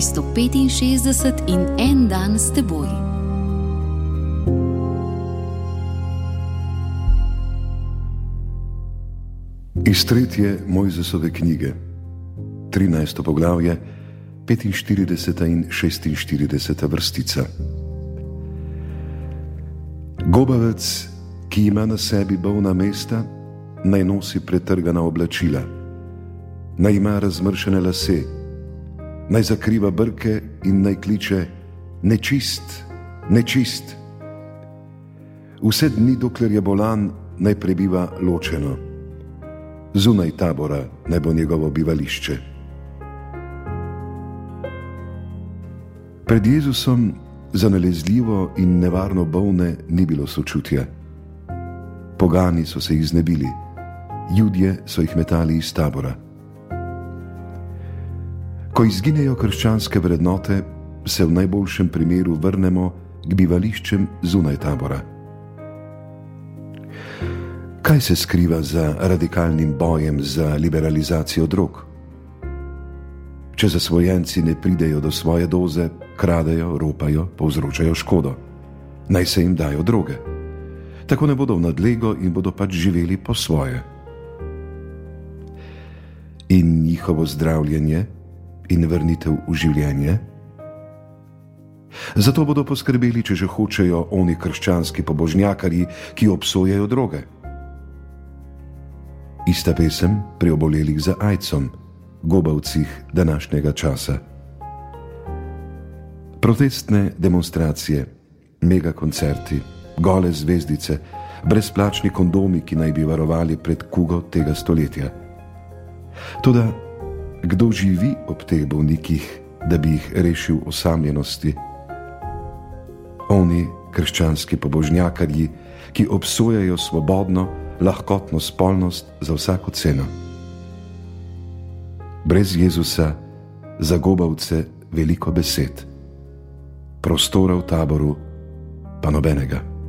365 in en dan s teboj. Iz tretje Mojzesove knjige, 13. poglavje, 45. in 46. vrstica. Gobavec, ki ima na sebi bolna mesta, naj nosi pretrgana oblačila, naj ima razmršene lase, naj zakriva brke in naj kliče: Nečist, nečist. Vse dni, dokler je bolan, naj prebiva ločeno. Zunaj tabora naj bo njegovo bivališče. Pred Jezusom za nalezljivo in nevarno bolne ni bilo sočutja. Pogani so se jih znebili, ljudje so jih metali iz tabora. Ko izginejo krščanske vrednote, se v najboljšem primeru vrnemo k bivališčem zunaj tabora. Kaj se skriva za radikalnim bojem za liberalizacijo drog? Če zasvojenci ne pridejo do svoje doze, kradejo, ropajo, povzročajo škodo. Naj se jim dajo droge. Tako ne bodo v nadlego in bodo pač živeli po svoje. In njihovo zdravljenje in vrnitev v življenje. Zato bodo poskrbeli, če že hočejo oni krščanski pobožnjakari, ki obsojajo droge. Ista pesem pri obolelih za ajcom, gobavcih današnjega časa. Protestne demonstracije, megakoncerti, gole zvezdice, brezplačni kondomi, ki naj bi varovali pred kugo tega stoletja. Toda kdo živi ob teh bolnikih, da bi jih rešil osamljenosti? Oni, krščanski pobožnjakarji, ki obsojajo svobodno, lahkotno spolnost za vsako ceno. Brez Jezusa za gobavce veliko besed, prostora v taboru pa nobenega.